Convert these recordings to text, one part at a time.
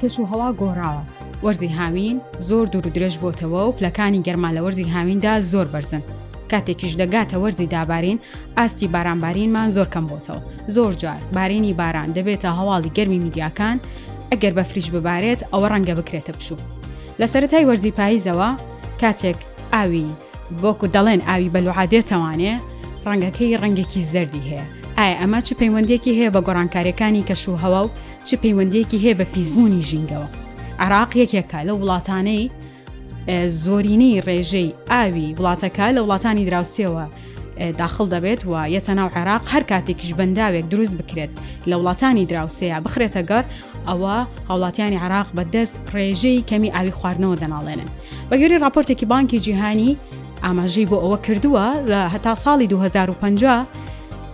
کەشوهەوا گۆڕاوە، وەرزی هاوین زۆر دوور و درێژ بۆتەوە و پلەکانی گەرما لە وەرزی هاویندا زۆر بەرزن. کاتێکیش دەگاتە وەرزی دابارین ئاستی بارانبارینمان زۆر کەم بۆتەوە زۆر جار بارینی باران دەبێتە هەواڵی گەرمی میدیاکان ئەگەر بە فریش ببارێت ئەوە ڕەنگە بکرێتە پشوو لە سەرەتای وەرزی پاییزەوە کاتێک ئاوی وەکو دەڵێن ئاوی بەلوعا دێتەوانێ ڕەنگەکەی ڕەنگێکی زەردی هەیە ئایا ئەمە چ پەیوەندێکی هەیە بە گۆڕانکاریەکانی کەش و هەوا و چ پەیوەندێکی هەیە بە پیسبوونی ژینگەوە عراق یەکێکە لە وڵاتانەی زۆرینەی ڕێژەی ئاوی وڵاتەکە لە وڵاتانی دراوسێەوە داخڵ دەبێت و یەتە ناو عێراق هەر کاتێکیش بەنداوێک دروست بکرێت لە وڵاتانی دراوسەیە بخرێتە گەڕ ئەوە هاوڵاتیانی عراق بەدەست ڕێژەی کەمی ئاوی خواردنەوە دەناڵێنن بەگوێری راپۆرتێکی بانکی جیهانی ئاماژەی بۆ ئەوە کردووە لە هەتا ساڵی 2050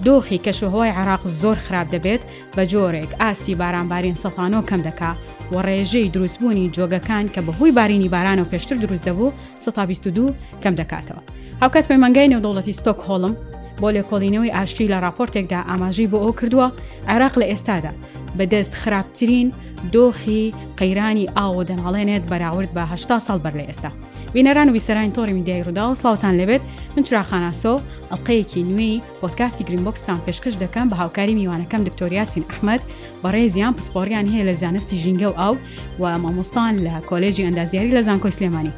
دۆخی کەشوهوای عراق زۆر خراپ دەبێت بە جۆرێک ئاستی بارانبارین سەفانۆ کەم دەکا و ڕێژەی دروستبوونی جۆگەکان کە بەهۆی بارینی بارانەوە پێشتر دروست دەبوو سەد تا بیست و دوو کەم دەکاتەوە. هاوکات پەیمانگای نێودەوڵەتی ستۆکهۆڵم بۆ لێکۆڵینەوەی ئاشتی لە ڕاپۆرتێکدا ئاماژەی بۆ ئەوە کردووە، عێراق لە ئێستادا بە دەست خراپترین دۆخی قەیرانی ئاوەوە دەناڵێنێت بەراورد بە هەشتا ساڵ بەر لە ئێستا. بینەران و بیسەرانی تۆڕی میدیایی رووداو سڵاوتان لێبێت من چراخاناسۆ ئەڵقەیەکی نوێی پۆدکاستی گرین بۆکستان پێشکەش دەکەم بە هاوکاری میوانەکەم دکتۆر یاسین ئەحمد بەڕێزیان پسپۆریان هەیە لە زانستی ژینگە و ئاو و مامۆستان لە کۆلێژی ئەندازیاری لە زانکۆی سلێمانی.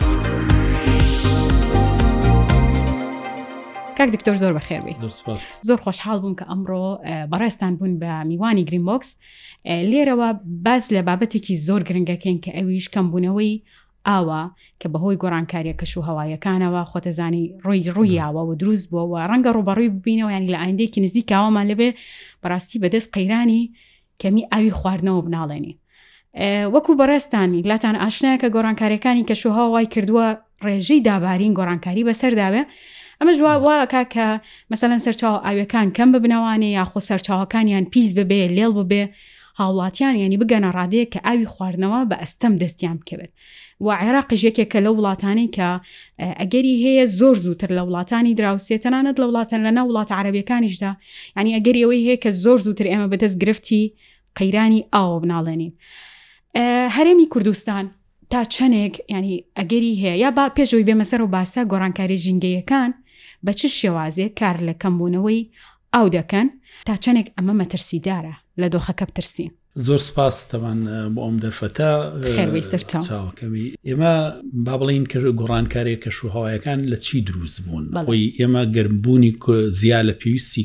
کاک دکتۆر زۆر بەخێربی زۆر خۆشحاڵ بووم کە ئەمڕۆ بەڕێستان بوون بە میوانی گرین بۆکس لێرەوە باس لە بابەتێکی زۆر گرنگەکەین کە ئەویش کەمبوونەوەی ئاوە کە بەهۆی گۆڕانکاریە کەش و هەوایەکانەوە خۆتەزانی ڕووی ڕوویاوە و دروست بووە و ڕەنگە ڕوبەڕووی ببینەوە ینی لە ئایندێکی نزیک کاوامان لەبێ بەڕاستی بەدەست قەیرانی کەمی ئاوی خواردنەوە بناڵێنی وەکو بەڕێستانی لاتان ئاشنایە کە گۆڕانکاریەکانی کەشوها وای کردووە ڕێژەی دابارین گۆڕانکاری بەسەرداوێ ئەمە جوا واکە کە مەسەەن سەرچاو ئاوەکان کەم ببنەوانێ یاخۆ سەرچاوەکانیان پیس ببێ لێڵ ببێ هاوڵاتیان یانی بگەنە ڕادەیەک کە ئاوی خواردنەوە بە ئەستەم دەستیان بکەوێت و عێراقیش یەکێکە لە وڵاتانی کە ئەگەری هەیە زۆر زووتر لە وڵاتانی دراوسێ تەنانەت لە وڵاتەن لە ناو وڵاتە عربیەکانیشدا ینی ئەگەری ئەوەی هەیە کە زۆر زووتر ئێمە بەدەست گرفتی قەیرانی ئاوە بناڵێنین هەرێمی کوردستان تا چەندێک ینی ئەگەری هەیە یا با پێشەوەی بێمە سەر و باسە گۆڕانکاری ژینگەیەکان بە چ شێوازێک کار لە کەمبوونەوەی ئاو دەکەن تا چەندێک ئەمە مەترسیدارە لە دۆخەکە بترسین زۆر سپاس تەوان بۆ ئەم دەرفەتە خێرەوەی ئێمە با بڵین کرد گۆڕانکارێک کەش و هەوایەکان لە چی دروست بوون خۆی ئێمە گەرمبوونی زیا لە پێویستی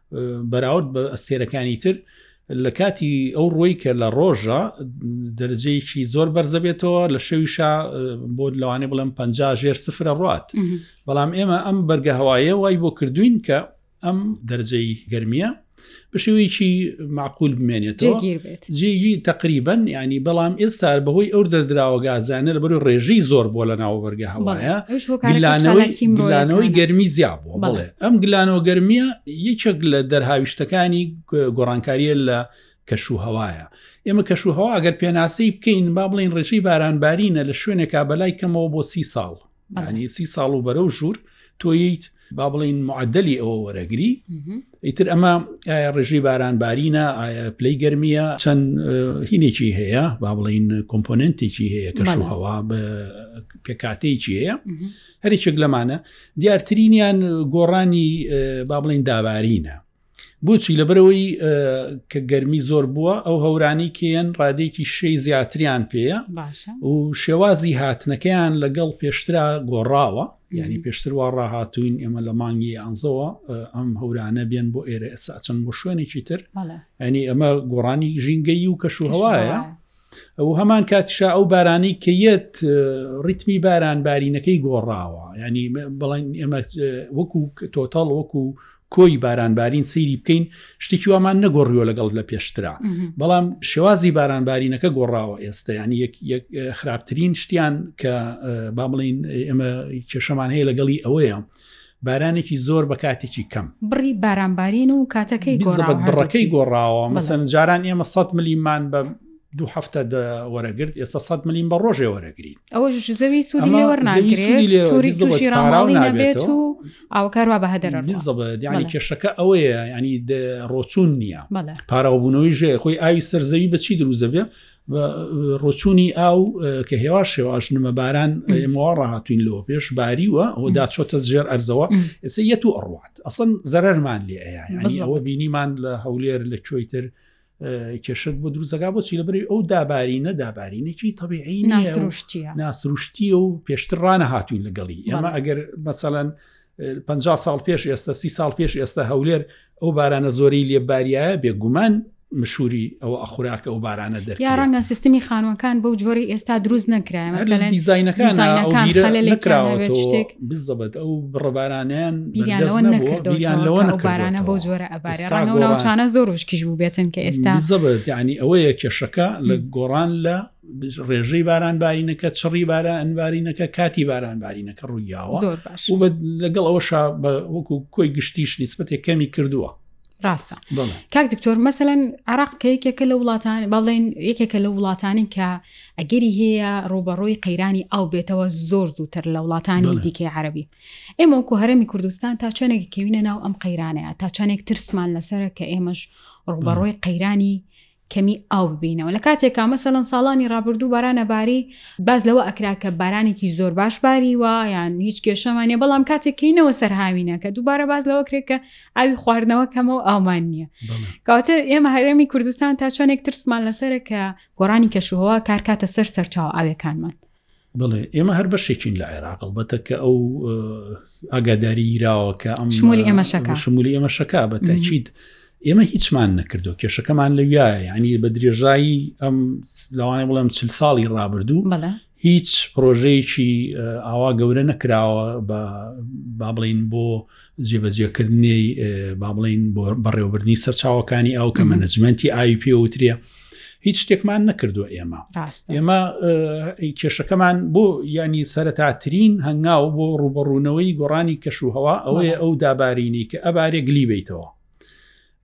بەراورد بە ئەستێرەکانی تر لە کاتی ئەو ڕۆی کە لە ڕۆژە دەرجەیەکی زۆر بەرزەبێتەوە لە شەویشا بۆ لەوانێ بڵێم پ ژێر سفرە ڕات بەڵام ئێمە ئەم بەرگە هەوایە وای بۆ کردوین کە ئەم دەرجەی گرمیە بە شێوەیەکی معقول بمێنێتەوە جێگی تقریبن ینی بەڵام ئێستا بەهۆی ئەو دەردراوە گازانە لە بەرو ڕێژەی زۆر بۆ لە ناوبەرگە هەوایە لانەوەی گەرمی زیاب بڵێ ئەم گلانەوە گەرمیە یەکێک لە دەرهاویشتەکانی گۆڕانکاریە لە کەش و هەوایە ئێمە کەش و هەوا ئەگەر پێناسەی بکەین با بڵین ڕێژەی بارانبارینە لە شوێنێکا بەلای کەمەوە بۆ سی ساڵ ینی سی ساڵ و بەرە و ژوور تۆیت با بڵین معدلی ئەوە وەرەگری ئیتر ئەمە ڕێژەی بارانبارینە ئایا پلەی گەرمیە چەند هینێکی هەیە با بڵین کۆمپۆننتێکی هەیە کەش و هەوا بە پێکاتێکی هەیە هەرێکێک لەمانە دیارترینیان گۆڕانی با بڵین دابارینە بۆچی لەبەرەوەی کە گەرمی زۆر بووە ئەو هەورانی کێن ڕادێکی شەی زیاتریان پێەیە و شێوازی هاتنەکەیان لەگەڵ پێشترا گۆڕاوە یعنی پێشتر وا ڕاهاتوین ئێمە لە مانگی ئەنزەوە ئەم هەورانە بێن بۆ ئێرە ئێسا چەند بۆ شوێنێکی تر ئەنی ئەمە گۆڕانی ژینگەی و کەش و هەوایە ئەو هەمان کاتیشا ئەو بارانەی کە یەت ڕیتمی باران بارینەکەی گۆڕاوە ینی بڵێن ئێمە وەکو تۆتەڵ وەکو کۆی بارانبارین سەیری بکەین شتێکی وامان نەگۆڕیوە لەگەڵ لە پێشترا بەڵام شێوازی بارانبارینەکە گۆڕاوە ئێستا ینی خراپترین شتیان کە با بڵین ئێمە کێشەمان هەیە لەگەڵی ئەوەیە بارانێکی زۆر بە کاتێکی کەم بڕی بارانبارین و کاتەکەی گۆزەبەت بڕەکەی گۆڕاوە مەسەن جاران ئێمە 100 ملیمان بە دو هەفتە وەرەگرت ئێستا 100 ملیم بە ڕۆژێ وەرەگری ئەوە زەوی سوودی لێوەرناگرێت و ئاوکاروا بە هەدەر ینی کێشەکە ئەوەیە ینی ڕۆچون نییە پاراوبوونەوەی ژێ خۆی ئاوی سەرزەوی بەچی دروزەبێ ڕۆچوونی ئاو کە هێواش هێواش نمە باران ئێمەوا ڕاهاتوین لەوە پێش باریوە ئەو داچۆتە زێر ئەرزەوە ئێستا یەت و ئەڕوات ئەسن زەرمان لێ ئەوە بینیمان لە هەولێر لە کوێی تر کێشت بۆ دروزەکە بۆچی لە بری ئەو داباری نەدابارینێکی تەبیعی ناسروشتیە ناسروشتیە و پێشتر ڕانە هاتوین لەگەڵی ئێمە ئەگەر مەسەەن پ ساڵ پێش ئێستا سی ساڵ پێش ئێستا هەولێر ئەو بارانە زۆری لێ باریایە بێگومان مشوری ئەو ئەخوراکە ئەو بارانە دەر یاڕەنگە سیستمی خانوەکان بەو جۆری ئێستا دروست نەکرایم دیزینەکان شتێک بزەبەت ئەو بڕبارانیان بیریانەوە نەکردەوەبارانە بۆ جۆرە ئەبارانەوەچانە زۆر وشکیش بوو بێتن کە ئێستا زەبەت ینی ئەوەیە کێشەکە لە گۆڕان لە ڕێژەی باران بارینەکە چڕی بارە ئەنبارینەکە کاتی باران بارینەکە ڕوویاوە و لەگەڵ ئەوەشا بە وەکو کۆی گشتیش نیسبەتێک کەمی کردووە ڕاستە کاک دکتۆر مەسەەن عراق کە یەکێکە لە وڵاتان باڵێن یەکێکە لە وڵاتانی کە ئەگەری هەیە ڕوبەڕۆی قەیرانی ئاو بێتەوە زۆر دووتر لە وڵاتانی دیکەی عربی ئێمە وکو هەرمی کوردستان تا چەندێک کەوینە ناو ئەم قەیرانەیە تا چەندێک ترسمان لەسرە کە ئێمەش ڕوبەڕۆی قەیرانی کەمی ئاو ببینەوە لە کاتێکا مەسەلەن ساڵانی ڕابردوو بارانە باری باز لەوە ئەکرا کە بارانێکی زۆر باش باری وە یان هیچ کێشەمانە بەڵام کاتێک کەینەوە سەر هاوینەکە دووبارە باز لەوە کرێت کە ئاوی خواردنەوە کەمە و ئاومان نییە کاتە ئێمە هەرێمی کوردستان تا چۆنێک ترسمان لەسەرە کە گۆڕانی کەشوهوا کارکاتە سەر سەرچاو ئاوێکانمان بڵێ ئێمە هەر بەشێکین لە عێراق البەتە کە ئەو ئاگاداری یراوەکە ئەم شمولی ئێمەشەکە شمولی ئێمەشەکە بە تاچیت ئێمە هیچمان نەکردو کێشەکەمان لە وایە ینی بە درێژایی ئەم لەوانێ بڵێم چل ساڵی ڕابردوو هیچ پرۆژەیەکی ئاوا گەورە نەکراوە بە با بڵین بۆ جێبەجێکردنی با بڵین بۆ بەڕێوەبردننی سەرچاوەکانی ئەو کە مەنەجمنتی ئایپی وترە هیچ شتێکمان نەکردو ئێمە ئێمە کێشەکەمان بۆ ینی سەرتاترین هەنگاو بۆ ڕوبەڕوونەوەی گۆڕانی کەش و هەوا ئەوەیە ئەو دابارینی کە ئەبارێ گلی بیتەوە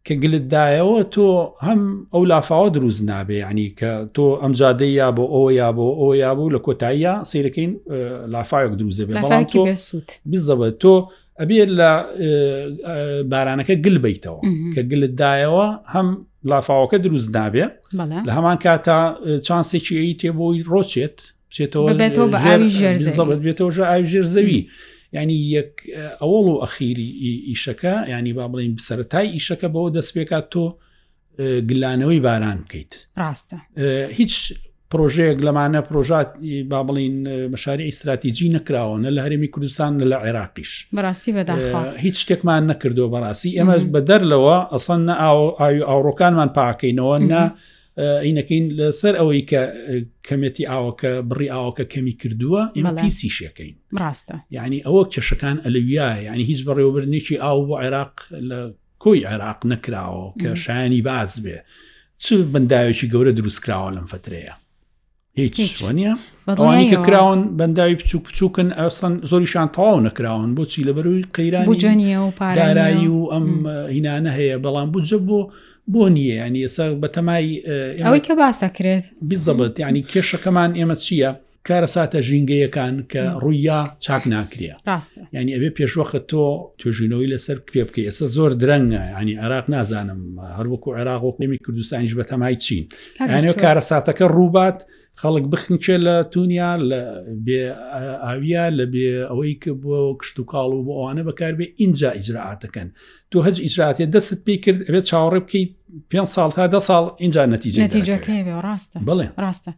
کە گلتدایەوە تۆ هەم ئەو لافاوە دروست نابێ ینی کە تۆ ئەم جادەی یا بۆ ئەوە یا بۆ ئەوە یا بوو لە کۆتاییە سیرەکەین لافاوێک دروزە بێ بەڵام تۆ بزەوە تۆ ئەبێ لە بارانەکە گل بیتەوە کە گلت دایەوە هەم لافاوەکە دروست نابێ لە هەمان کاتا چانسێکی ئەی تێ بۆی ڕۆچێت بچێتەوە بێتەوە ژە ئاوی ژێر زەوی ینی یەک ئەوڵ و ئەخیری ئیشەکە ینی با بڵین بسەرتای ئیشەکە بەوە دەست پێکات تۆ گلانەوەی باران بکەیت ڕاستە هیچ پرۆژەیەک لەمانە پرۆژات با بڵین مەشاری ئیستراتیجی نەکراوە نە لە هەرێمی کوردستان نە لە عێراقیش بەڕاستی بەدا هیچ شتێکمان نەکردو بەڕاستی ئێمە بە دەر لەوە ئەسان نە ئاوی ئاوڕۆکانمان پاکەینەوە نە ئینەکەین لەسەر ئەوەی کە کەمێتی ئاوەکە بڕی ئاوەکە کەمی کردووە ئێمە پیسی شەکەین ڕاستە یعنی ئەوە کێشەکان ئەلویا یعنی هیچ بەڕێوەبرنێکی ئاو بۆ عێراق لە کۆی عێراق نەکراوە کە شایانی باز بێ چ بەنداوێکی گەورە دروستکراوە لەم فترەیە هیچ نیە ئەوانی کە کراون بەنداوی بچوک بچووکن ئەسان زۆریشان تەواو نەکراون بۆچی لە بەروی قەیران بجەنیە و پارایی و ئەم هینانە هەیە بەڵام بجە بۆ بۆ نییە ینی ئێستا بەتەمای ئەوەی کە باس دەکرێت بزەبت ینی کێشەکەمان ئێمە چییە؟ کارەساتە ژینگەیەکان کە ڕوویا چاک ناکرێ ینی ئەبێ پێشوەخت تۆ توێژینەوەی لەسەر کوێ بکە ئێستا زۆر درەنگە ینی عراق نازانم هەروەکو عێراق و قێمی کوردستانیش بە تەمای چین یانێ کارەساتەکە ڕووبات خەڵک بخنچێ لە تونیا لە بێ ئاویە لە بێ ئەوەی کە بۆ کشت و کاڵ و بۆ ئەوانە بەکاربێ ئینجا ئیجرراعاتەکەن تۆ هەج ئیجراتێ دەست پێی کرد ئەبێ چاوەڕێ بکەیت پێ ساڵ تا دە ساڵ اینجا نەتیجەکەی ڕاستە بڵێ ڕاستە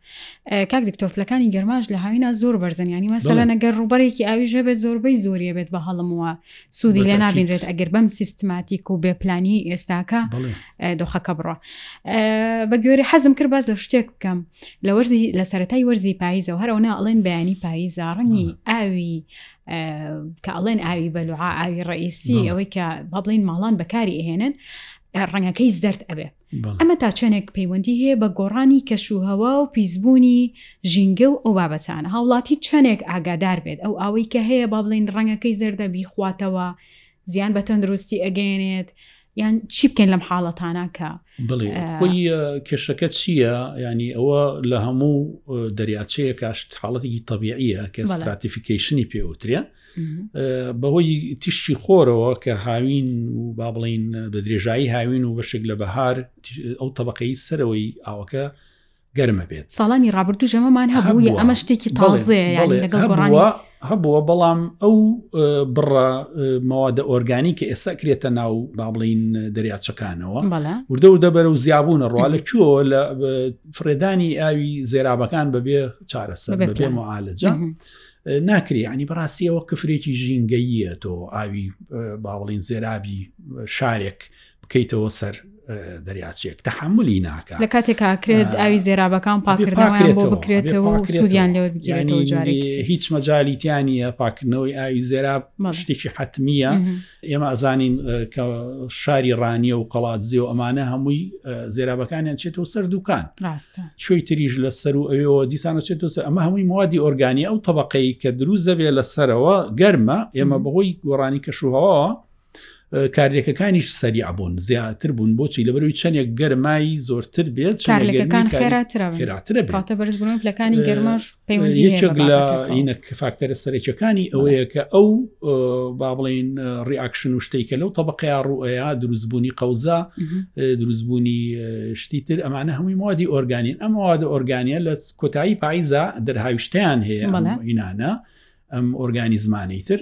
کاک دکتۆر پلەکانی گەرماش لە هاوینا زۆر بەرزنیانی مەسەلا نەگەر ڕوبەرێکی ئاوی ژێ بێت زۆربەی زۆریە بێت بە هەڵمەوە سوودی لە نابینرێت ئەگەر بەم سیستماتیک و بێپلانی ئێستاکە دۆخەکە بڕە بە گوێری حەزم کرد باز لە شتێک بکەم لە وەرزی لە سەتای وەرزی پاییزەوە هەرەوە ناڵێن بەیانی پاییزە ڕەنگی ئاوی کە ئەڵێن ئاوی بەلوعا ئاوی ڕئیسی ئەوەی کە با بڵین ماڵان بەکاری ئەهێنن ڕەنگەکەی زەرد ئەبێ ئەمە تا چێنێک پەیوەندی هەیە بە گۆڕانی کەشوهوا و پیسبوونی ژینگە و ئەو بابەتانە هاوڵاتی چەندێک ئاگادار بێت ئەو ئەوەی کە هەیە با بڵین ڕەنگەکەی زەردە بیخواتەوە زیان بە تەندروستی ئەگەێنێت یان چی بکەین لەم حاڵەتانە کە بڵێ خۆی کێشەکە چییە ینی ئەوە لە هەموو دەریاچەیە کاشت حاڵەتێکی تەبیعیە کە ستراتیفیکیشنی پێوترە بەهۆی تیشتی خۆرەوە کە هاوین و با بڵین بە درێژایی هاوین و بەشێک لە بەهار ئەو طبقەی سەرەوەی ئاوەکە گەرمە بێت ساڵانی ڕابردوو ژەمەمان هەبوو ئەمە شتێکی تازەیە هەبووە بەڵام ئەو بڕە مەوادە ئۆرگانی کە ئێستا کرێتە ناو بابلین دەریاچەکانەوە وردە و دەبەر و زیابوونە ڕوا لە کووە لە فرێدانی ئاوی زێرابەکان بەبێ چارەسەر بەبێ معالەجە ناکری ینی بەڕاستیەوە کفرێکی ژینگەییە تۆ ئاوی باوڵین زێرابی شارێک بکەیتەوە سەر دەریاچێک تەحملی ناکە لە کاتێک کاکرێت ئاوی زێرابەکان پاکردنەوەیان بۆ بکرێتەوە سوودیان لێ هیچ مەجالیتیانە پاکردنەوەی ئاوی زێرا شتێکی حتممیە ئێمە ئەزانین کە شاری ڕانیە و قەڵات زێ و ئەمانە هەمووی زێرابەکانیان چێتەوە سەر دوکان شوی تریژ لە سەر و ئەوەوە دیسانە چێتەوە سەر ئەمە هەمووی موادی ئۆرگانی ئەو طبقەی کە دروست دەبێت لە سەرەوە گەرمە ئێمە بەهۆی گۆڕانی کەشوهەوە کارلێکەکانیش سەریع بوون زیاتر بوون بۆچی لە بەروی چەندێک گەرمایی زۆرتر بێت کارلەکەکان خێراتراترە بەرز بوون پلەکانی گەرماش پەیوەندیێک لە هینە فاکتەرە سەرێکەکانی ئەوەیە کە ئەو با بڵین ڕیاکشن و شتێک کە لەو طبقەیە ڕوئەیە دروستبوونی قەوزە دروستبوونی شتی تر ئەمانە هەمووی مادی ئۆرگانین ئەم وادە ئۆرگانیە لە کۆتایی پاییزە دەرهاویشتیان هەیە ئینانە ئەم ئۆرگانیزمانەی تر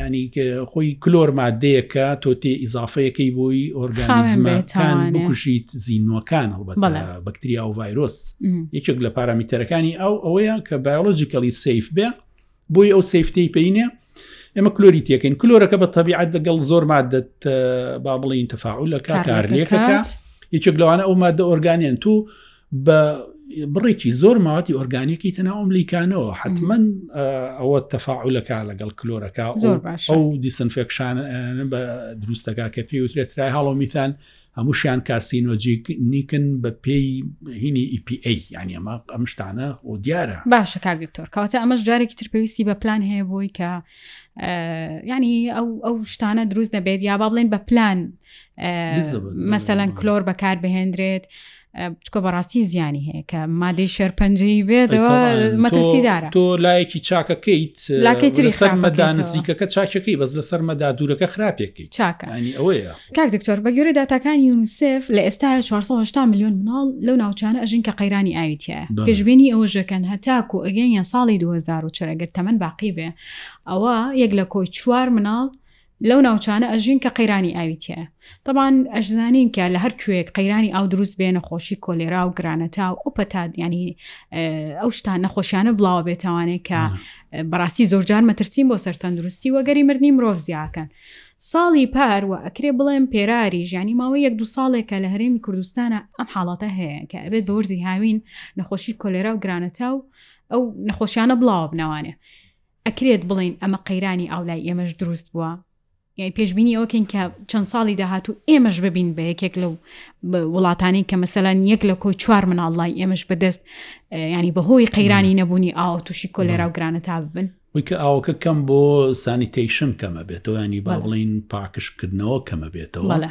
ینی خۆی کلۆر مادەیەکە تۆ تێ ئیزافەیەەکەی بۆی ئۆرگانیزمەکان بکوژیت زیینەکان هەڵبەت بەکتریا و ڤایرۆس یەکێک لە پارامیتەرەکانی ئەو ئەوەیە کە بایۆلۆجیکەڵی سیف بێ بۆی ئەو سیفتی پێینە ئێمە کلۆری تێکەین کلۆرەکە بە تەبیعات لەگەڵ زۆر مادەت با بڵین تەفاعولەکە کارلێکەکە یەکێک لەوانە ئەو مادە ئۆرگانیان تو بە بڕێکی زۆر ماواتی ئۆرگانیکی تەناو ئەم لیکانەوە حتمما ئەوە تەفاعلەکە لەگەڵ کلۆرەکە زۆر باش ئەو دیسنفێکشان بە دروستەکە کە پێی وترێترای هاڵۆمیتان هەمووشیان کارسینۆجیک نیکن بە پێی هینی EPA ینی ئەمە ئەم شتانە و دیارە باشە کاک دکتۆر کەواتە ئەمەش جارێکی تر پێویستی بە پلان هەیە بۆی کە ینی ئەو ئەو شتانە دروست دەبێت یا با بڵێن بە پلان مەسەەن کلۆر بەکار بهێندرێت. چکە بەڕاستی زیانی هەیە کە مادەی شەرپەنجەی بێتەوە مەترسیدارە تۆ لایەکی چاکەکەیت لاکەیتری سەرمەدا نزیکەکە چاکەکەی بەس لە سەرمەدا دوورەکە خراپێکەکەی چاکانی ئەوەیە کاک دکتۆر بە گوێرە داتاکانی یونسف لە ئێستا 4 میلیۆن مناڵ لەو ناوچانە ئەژین کە قەیرانی ئاویتە پێشبێنی ئەوە ژەکەن هەتاکو ئەگەن یان ساڵی 2000 چرەگەر تەمەەن باقی بێ ئەوە یەک لە کۆی چوار مناڵ لەو ناوچانە ئەژین کە قەیرانی ئاوی تیایە تەبان ئەشزانین کە لە هەر کوێک قەیرانی ئاو دروست بێ نەخۆشی کۆلێرا و گرانەتا و ئەو پەتاد ینی ئەو شتان نەخۆشیانە بڵاوە بێتوانێت کە بەڕاستی زۆرجار مەترسیم بۆ سەر تەندروستی وەگەری مردنی مرۆڤ زیاکەن. ساڵی پار و ئەکرێ بڵێم پێراری ژیانی ماوە یەک دو ساڵێکە لە هەرێمی کوردستانە ئەم حاڵاتە هەیە کە ئەبێت بەوەرزی هاوین نەخۆشی کۆلێرا و گرانەتا و ئەو نەخۆشیانە بڵاوە بنەوانێ ئەکرێت بڵێین ئەمە قەیرانی ئاو لای ئێمەش دروست بووە، یانی پێشبینی ئەوە کەین کە چەند ساڵی داهاتوو ئێمەش ببین بە یەکێک لەو وڵاتانی کە مەسەلەن یەک لە کۆی چوار مناڵ لای ئێمەش بەدەست ینی بەهۆی قەیرانی نەبوونی ئاو تووشی کۆلێرا و گرانە تا ببن. وکە ئاوەکە کەم بۆ سانیتەیشن کەمە بێتەوە ینی با بڵین پاکشکردنەوە کەمە بێتەوە.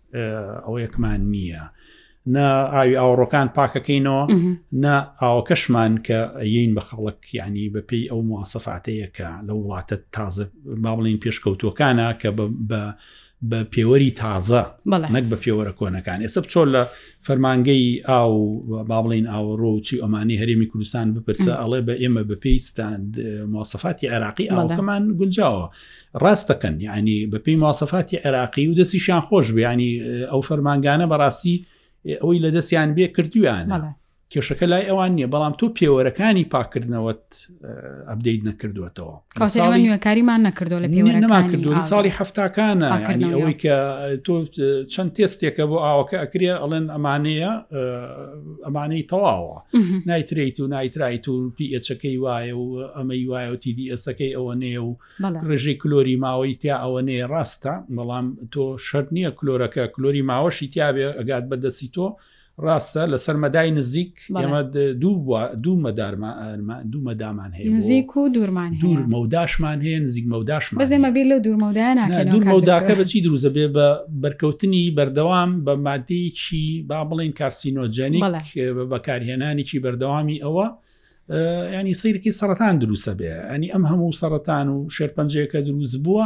ئەوەیەکمان نییە نە ئاوی ئاوڕۆکان پاکەکەینەوە نە ئاوەکەشمان کە یین بە خەڵک ینی بەپی ئەو موواسەفاتەیە کە لە وڵاتە تازە با بڵین پێشکەوتوەکانە کە بە بە پێوەری تازە نەک بە پێوەرە کۆنەکان ئێستا بچۆ لە فەرمانگەی ئاو با بڵین ئاوەڕۆ و چی ئەمانی هەرێمی کوردستان بپرسە ئەڵێ بە ئێمە بەپی ستاند موواسەفاتی عێراقی ئاوکەمان گونجاوە ڕاست دەکەن یعنی بەپی موواسەفاتی عێراقی و دەستیشان خۆش بیانی ئەو فەرمانگانە بەڕاستی ئەوەی لە دەستیان بێ کردویانە کێشەکە لای ئەوان نییە بەڵام تۆ پێوەرەکانی پاکردنەوەت ئەبدەیت نەکردوێتەوە کاریمان نەکردو لە پێمان کردوی ساڵی هەفتاکانە ئەوەی کە تۆ چەند تێستێکە بۆ ئاوەکە ئەکرێ ئەڵێن ئەمانەیە ئەمانەی تەواوە نایتریت و نایترایت و پی ئەچەکەی وایە و ئەمەی وایە و تیدی ئێسەکەی ئەوە نێ و ڕیژی کلۆری ماوەی تیا ئەوەنەیە ڕاستە بەڵام تۆ شەرت نییە کلۆرەکە کلۆری ماوەشی تیاێ ئەگات بە دەستی تۆ ڕاستە لەسەر مەدای نزیک ئێمە دوو بووە دوو مەدارمە دوو مەدامان هەیە نزیک و دوورمان دوور مەوداشمان هەیە نزیک مەوداشمان بەزێمە بیر لە دوورمەودایان دوور مەوداکە بەچی دروزە بێ بە بەرکەوتنی بەردەوام بە مادەیەکی با بڵێن کارسینۆجەنی بەکارهێنانێکی بەردەوامی ئەوە ینی سیرکی سەرەتان دروستە بێ ئەنی ئەم هەموو سەرەتان و شێرپەنجەیەکە دروست بووە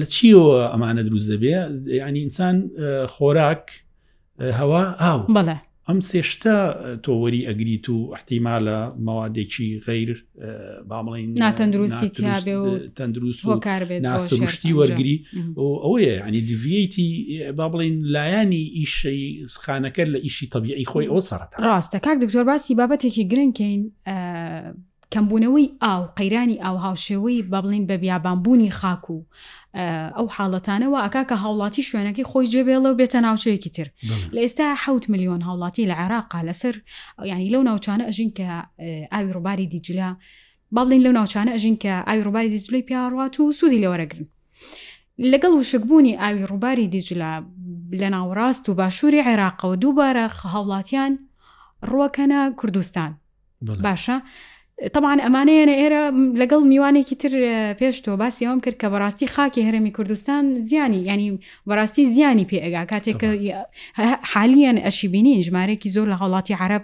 لە چیەوە ئەمانە دروست دەبێ ینی ئینسان خۆراک هەوا ئاو بەڵێ ئەم سێشتە تۆوەری ئەگریت و احتیما لە مەوادێکی غیر بامڵین ناتەندروستی تیاێ و تەندروست و ناسروشتی وەرگری و ئەوەیە ینی دیڤەتی با بڵین لایەنی ئیشەی خانەکەر لە ئیشی تەبیعی خۆی ئەوە سەرەتا ڕاستە کاک دکتۆر باسی بابەتێکی گرنگکەین کەمبوونەوەی ئاو قەیرانی ئاو هاوشێوەی بە بڵین بە بیابانبوونی خاک و ئەو حاڵەتانەوە ئەکا کە هاوڵاتی شوێنەکەی خۆی جێبێڵە و بێتە ناوچەیەکی تر لە ئێستا حوت میلیۆن هاوڵاتی لە عێراقا لەسەر ینی لەو ناوچانە ئەژین کە ئاوی ڕووباری دیجلا با بڵێین لەو ناوچانە ئەژین کە ئاوی ڕووباری دیجلەی پیاڕات و سوودی لێوەرەگرن لەگەڵ وشکبوونی ئاوی ڕووباری دیجلا لە ناوەڕاست و باشووری عێراقەوە دووبارە هاوڵاتیان ڕوەکەنە کوردستان باشە طبعا ئەمانەیەنە ئێرە لەگەڵ میوانێکی تر پێشتۆ باسی ئەوم کرد کە بەڕاستی خاکی هەرمی کوردستان زیانی ینی بەڕاستی زیانی پێ ئەگا کاتێک حالیان ئەشی بینین ژمارێکی زۆر لە هەوڵاتی عرب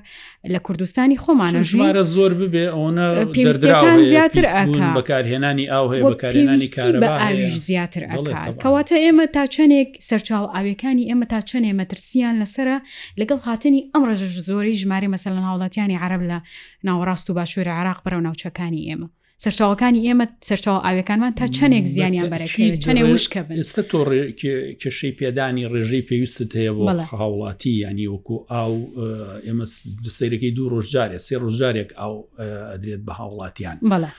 لە کوردستانی خۆمانە ژمارە زۆر ببێ ئەوە پێویستەکان زیاتر ئەکا بەکارهێنانی ئاو هەیە بەکارهێنانی کار بە ئاویش زیاتر ئەکات کەواتە ئێمە تا چەندێک سەرچاو ئاوەکانی ئێمە تا چەندێ مەترسیان لەسرە لەگەڵ هاتنی ئەم ڕژ زۆری ژمارە مەسەلەن هاوڵاتیانی عرب لە ناوەڕاست و باشووری عراق بەرەو ناوچەکانی ئێمە سەرچاوەکانی ئێمە سەرچاو ئاوەکانمان تا چەندێک زیانیان بەرەکەێت چەنێ وشکە بن ئێستا تۆ کێشەی پێدانی ڕێژەی پێویستت هەیە بۆ هاوڵاتی ینی وەکو ئاو ئێمە سیرەکەی دوو ڕۆژجارێ سێ ڕۆژجارێک ئاو ئەدرێت بە هاوڵاتیان بەڵە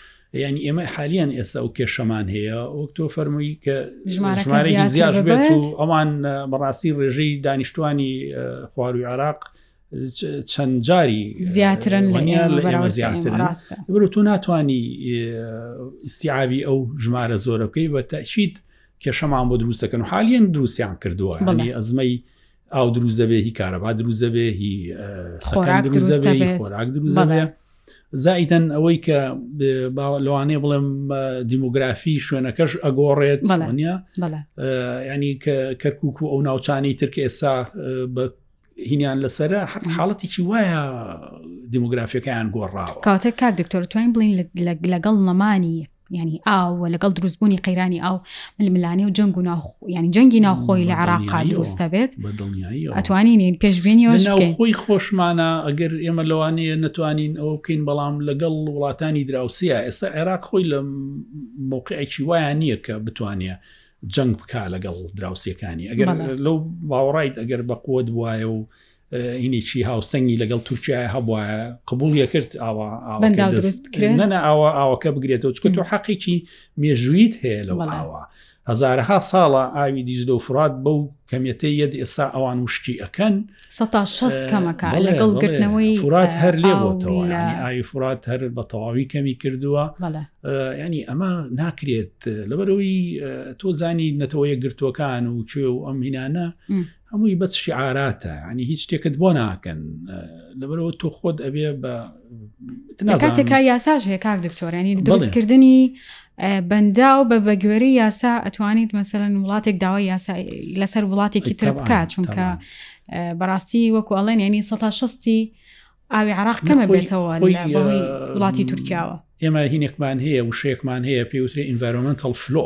یعنی ئێمە حالیان ئێستا و کێشەمان هەیە وەک تۆ فەرمووی کە ژمارەێکی زیاش بێت و ئەوان بەڕاستی ڕێژەی دانیشتوانی خواروی عراق چەند جاری زیاترن بەرو تو ناتانی ئیسیعابی ئەو ژمارە زۆرە بکەی بە تەشید کێشەمان بۆ دروستەکەن و حالیان دروستیان کردووە بەڵی ئەزمەی ئاو دروست دەبێ هی کارەبا دروست دەبێ هی خۆراک دروست دەبێ خۆراک دروست دەبێ زائیدەن ئەوەی کە لەوانەیە بڵێم دیموگرافی شوێنەکەش ئەگۆڕێت ینی کە کەرکک و ئەو ناوچانەی ترکە ئێستا بە هینیان لەسرە حاڵەتێکی وایە دیموگرافیەکەیان گۆڕاوە کاتێک کاک دکتۆر توانین بڵین لەگەڵ نەمانی ینی ئاوە لەگەڵ دروستبوونی قەیرانی ئاو ململانێ و جەنگ و ینی جەنگی ناوخۆی لە عراقا دروستە بێت ئەتوانین پێشببینیەوە خۆی خۆشمانە ئەگەر ئێمە لەوانەیە نتوانین ئەو بکەین بەڵام لەگەڵ وڵاتانی دراوسە ئێستا عێراق خۆی لە مووقعێکی وایە نییە کە بتوانێت جەنگ بکا لەگەڵ دراوسەکانی ئەگەر لەو باوەڕایت ئەگەر بەقوت بواە و هینێکی هاوسەنگی لەگەڵ تورکیا هەبواە قبول یەکرد ئاوا نەنە ئاوا ئاوەکە بگرێتەوە چکە تۆ حەقێکی مێژویت هەیە لەو ئاوا هزارها ساڵە ئاوی دیجلە و فرات بەو کەمیەتە یەد ئێستا ئەوان وشکی ئەەکەن سەتا شەست کەمەکە لەگەڵ گرتنەوەی فرات هەر لێ بۆتەوە ئاوی فرات هەر بە تەواوی کەمی کردووە ینی ئەمە ناکرێت لەبەرەوەی تۆ زانی نەتەوە یەکگرتووەکان و کوێ و ئەم هینانە هەمووی بەس شعاراتە ینی هیچ شتێکت بۆ ناکەن لەبەرەوە تۆ خۆت ئەبێ بە کاتێکا یاساش هەیە کاک دکتۆرانی دروستکردنی بەندا و بە بەگوێری یاسا ئەتوانیت مەسەرەن وڵاتێک داوای یاسا لەسەر وڵاتێکی تر بکات چونکە بەڕاستی وەکو ئەڵێن ینی سە شستی ئاوی عراق کەمە بێتەوە وڵاتی تورکیاوە ئێمە هینێکمان هەیە وشەیەکمان هەیە پێوتری ئینڤرۆمنتال فلۆ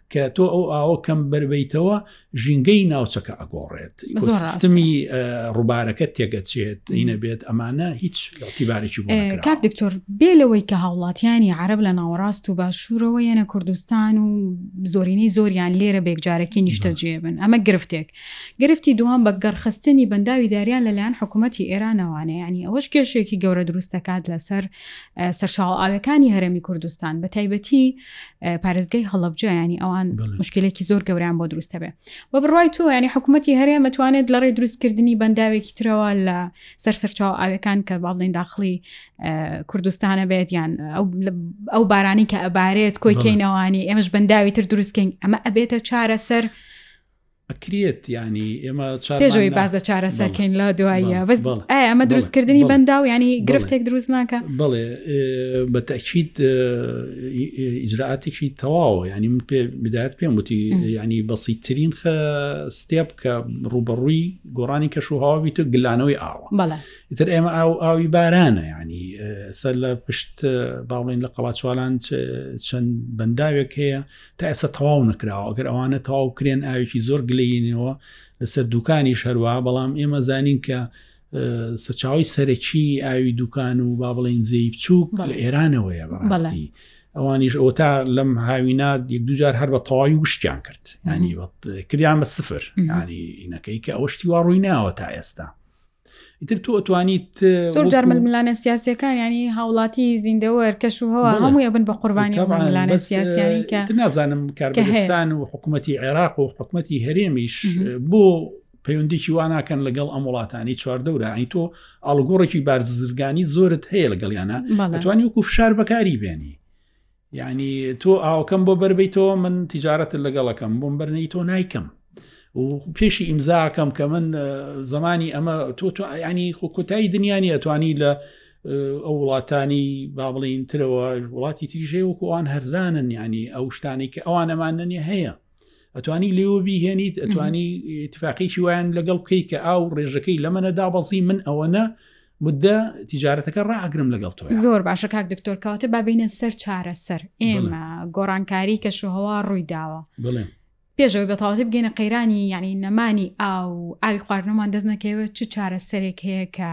کە تۆ ئەو ئاوە کەم بەربیتەوە ژینگەی ناوچەکە ئەگۆڕێت سیستمی ڕووبارەکە تێگەچێت اینە بێت ئەمانە هیچ تیبارێکی کاک دکتۆر بێ لەوەی کە هاوڵاتیانی عرب لە ناوەڕاست و باشوورەوە یەنە کوردستان و زۆرینەی زۆریان لێرە بێکجارەکی نیشتە جێبن ئەمە گرفتێک گرفتی دووان بە گەڕخستنی بەنداوی داریان لەلایەن حکوومەتتی ئێرانەوانە ینی ئەوەش کێشێکی گەورە دروستەکات لەسەر سەرشاڵ ئاوەکانی هەرمی کوردستان بە تایبەتی پارێزگەی هەڵبجە ینی ئەوان مشکلێکی زۆر گەوریان بۆ دروستە بێ بە بڕای تۆ ینی حکوومەتتی هەرێ مەتوانێت لە ڕێ دروستکردنی بەنداوێکی ترەوە لە سەر سەرچاو ئاوەکان کە باڵین داخلی کوردستانە بێت یان ئەو بارانی کە ئەبارێت کۆی کەینەوانی ئێمەش بەنداوی تر دروستکەین ئەمە ئەبێتە چارەسەر ئەکرێت ینی ئێمە چێژەوەی باز لە چارە سەرکەین لە دواییە بەس ئەمە دروستکردنی بەندا و ینی گرفتێک دروست ناکە بڵێ بە تاکییت ئیجراتێکی تەواوە ینی من پێ بدات پێم وتی ینی بەسیترین خە ستێ بکە ڕوبەڕووی گۆڕانی کەش و هاوی تۆ گلانەوەی ئاوە ئیتر ئێمە ئاو ئاوی بارانە ینی سەر لە پشت باڵین لە قەڵاچوالان چەند بەنداوێک هەیە تا ئێستا تەواو نکراوە گەر ئەوانە تەواو کرێن ئاوێکی زۆر گلەینەوە لەسەر دوکانی شەروە بەڵام ئێمە زانین کە سەرچاوی سەرەکی ئاوی دوکان و با بڵێن زەی بچووک لە ئێرانەوەیە بەڕاستی ئەوانیش ئەو تا لەم هاوینا یەک دوجار هەر بە تەواوی وشکیان کرد ینی کردیان بە سفر ینی ئینەکەی کە ئەو شتی وا ڕووی ناوە تا ئێستا ئیتر تۆ توانیت زۆر جار ململانە سیاسەکان ینی هاوڵاتی زیندەوەر کەش و هەوا هەمووی بن بە قوربانی ململانە سیاسیانی کە نازانم کارگەستان و حکوومەتتی عێراق و حکوومەتتی هەرێمیش بۆ پەیوەندێکی واناکەن لەگەڵ ئەم وڵاتانی چواردەورە ئەین تۆ ئاڵگۆڕێکی بارزرگانی زۆرت هەیە لەگەڵیانە توانی وکو فشار بەکاری بێنی یعنی تۆ ئاوکەم بۆ بەربیتەوە من تجارەت لەگەڵەکەم بۆم بەرنەی تۆ نایکەم و پێشی ئیمزاکەم کە من زمانی ئەمە تۆ تۆ ینی خۆکوتایی دنیای ئەتوانی لە ئەو وڵاتانی با بڵین ترەوە وڵاتی تریژەیە وەکو ئەوان هەرزانن ینی ئەو شتانی کە ئەوان ئەمان نەنیە هەیە ئەتوانی لێوە بیهێنیت ئەتوانی تفاقیی وایان لەگەڵ بکەیت کە ئاو ڕێژەکەی لەمەەدا بەزی من ئەوەنە مدە تیجارەتەکە ڕاگرم لەگەڵ تۆ زۆر باشە کاک دکتۆر کەواتە بابینە سەر چارە سەر ئێمە گۆڕانکاری کەشوهوا ڕووی داوە بڵێ پێشەوەی بەتەواتی بگەینە قەیرانی یعنی نەمانی ئاو ئاوی خواردنەمان دەست نەکەوێت چ چارە سەرێک هەیە کە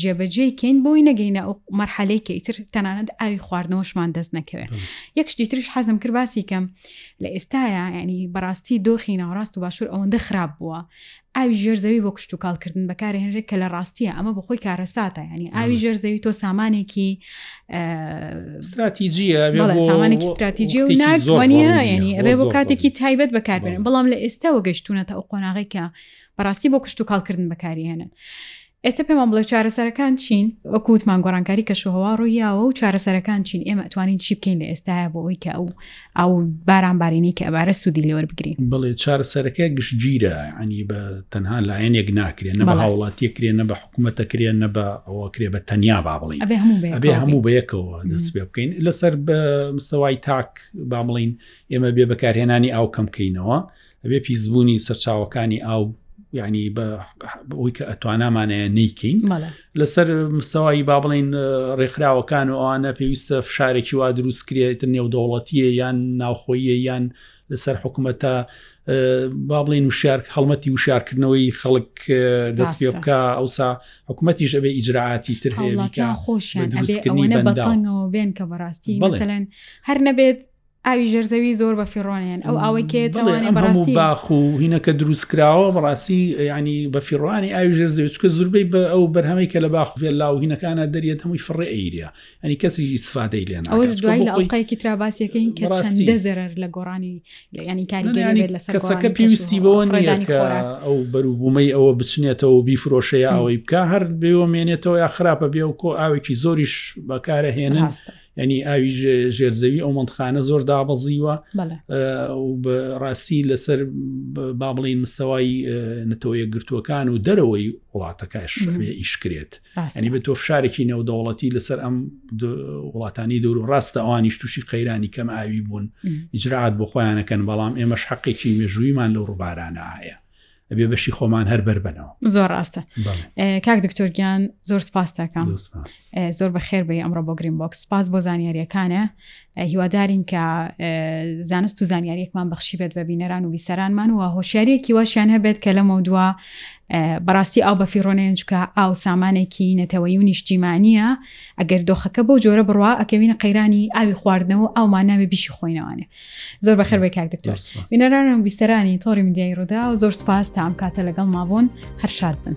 جێبەجێ کەین بۆی نەگەینە ئەو مەرحەلەی کە ئیتر تەنانەت ئاوی خواردنەوەشمان دەست نەکەوێت یەکشتی تریش حەزم کرد باسی کەم لە ئێستاە ینی بەڕاستی دۆخی ناوڕاست و باشوور ئەوەندە خراپ بووە ئاوی ژێر زەوی بۆ کشتوکاڵ کردن بەکارهێنرێت کە لە ڕاستیە ئەمە بەخۆی کارەساتە ینی ئاوی ژێر زەوی تۆ سامانێکی استراتیجیە سامانێکی استراتیجی و ناگوانە ینی ئەبێ بۆ کاتێکی تایبەت بەکاربێن بەڵام لە ئێستاوە گەشتونەتە ئەو قۆناغێکە بەڕاستی بۆ کشتوکاڵکردن بەکارهێنن. ئێستا پێمان بڵێ چارەسەرەکان چین وەکو وتمان گۆڕانکاری کەشوهوا ڕوویاوە و چارەسەرەکان چین ئێمە ئەتوانین چی بکەین لە ئێستاە بۆ ئەوی کە ئەو ئەو باران بارینی کە ئەبارە سوودی لێوەر بگرین بڵێ چارەسەرەکە گشتگیرە ئەنی بە تەنها لایەنێک ناکرێن نە بە هاوڵاتیە کرێن نە بە حکوومەتە کرێن نە بە ئەوە کرێ بە تەنیا با بڵین ئەبێ هەموو بەیەکەوە دەست پێ بکەین لەسەر بە مستەوای تاک با بڵین ئێمە بێ بەکارهێنانی ئاو کەم بکەینەوە ئەبێ پیسبوونی سەرچاوەکانی ئاو ینی بەوەی کە ئەتوانامانەیە نیکەین لەسەر مستەوایی با بڵین ڕێکخراوەکان و ئەوانە پێویستە فشارێکی وا دروست کرێت نێودەوڵەتیە یان ناوخۆیە یان لەسەر حکوومەتە با بڵین وشار هەڵمەتی وشارکردنەوەی خەڵک دەست پێ بکە ئەوسا حکوومەتیش ئەبێ ئیجرراعاتی تر هەیەکە خۆشیان دروستکردنی بەڵنگەوە بێن کە بەڕاستی بەسەلەن هەر نەبێت ئاوی ژێر زەوی زۆر بە فیڕۆنێن ئەو ئاوەی کێتەوانێ بەڕاستی باخ و هینەکە دروست کراوە بەڕاستی ینی بە فیڕوانی ئاوی ژێر زەوی چکە زوربەی بە ئەو بەرهەمەی کە لە باخ ڤێلا و هینەکانە دەریێت هەمووی فڕێ ئەیریا ئەنی کەسی سفادەی لێن ئەوقایکی تراباسیەکەین کە چەندە زەرەر لە گۆڕانی ینی کاری لە کەسەکە پێویستی بەوە ئەو بەروبوومەی ئەوە بچنێتەوە بیفرۆشەیە ئەوەی بکە هەر بێوە مێنێتەوە یا خراپە بێ و کۆ ئاوێکی زۆریش بەکارە هێنە ینی ئاوی ژێرزەوی ئەو منتخانە زۆر دابەزیوە ڕاستی لەسەر با بڵین مستەوای نەتەوەیە گرتووەکان و دەرەوەی وڵاتەکەش ئیشکرێت ئەنی بە تۆ فشارێکی نێودەوڵەتی لەسەر ئەم وڵاتانی دەور و ڕاستە ئەوانیش تووشی قەیرانی کەم ئاوی بوون ئیجرات بۆ خۆیانەکەن بەڵام ئێمەش حەقێکی مێژوویمان لەو ڕووبارانە هەیە ئەبێ بەشی خۆمان هەر بەر بنەوە زۆر ڕاستە کاک دکتۆرگیان زۆر سپاستەکەم زۆر بە خێر بی ئەمڕۆ بۆ گرین بۆکس سپاس بۆ زانیاریەکانە هیوادارین کە زانست و زانیاریەکمان بەخشی بێت بە بینەران و بیسەرانمان وە هۆشیارەکی واشیان هەبێت کە لەمە دووە بەڕاستی ئاو بەفیڕۆنێن چکە ئاو سامانێکی نەتەوەی و نیشتیمانە ئەگەر دۆخەکە بۆ جۆرە بڕوا ئەکەوینە قەیرانی ئاوی خواردنەوە ئەومان ناوێ بیشی خۆینەوانێ زۆر بەخێر بێ کاک دکتۆر بینەرانم بیستەرانی تۆری میدیای ڕوودا و زۆر سپاس تا ئەم کاتە لەگەڵ مابوون هەر شاد بن.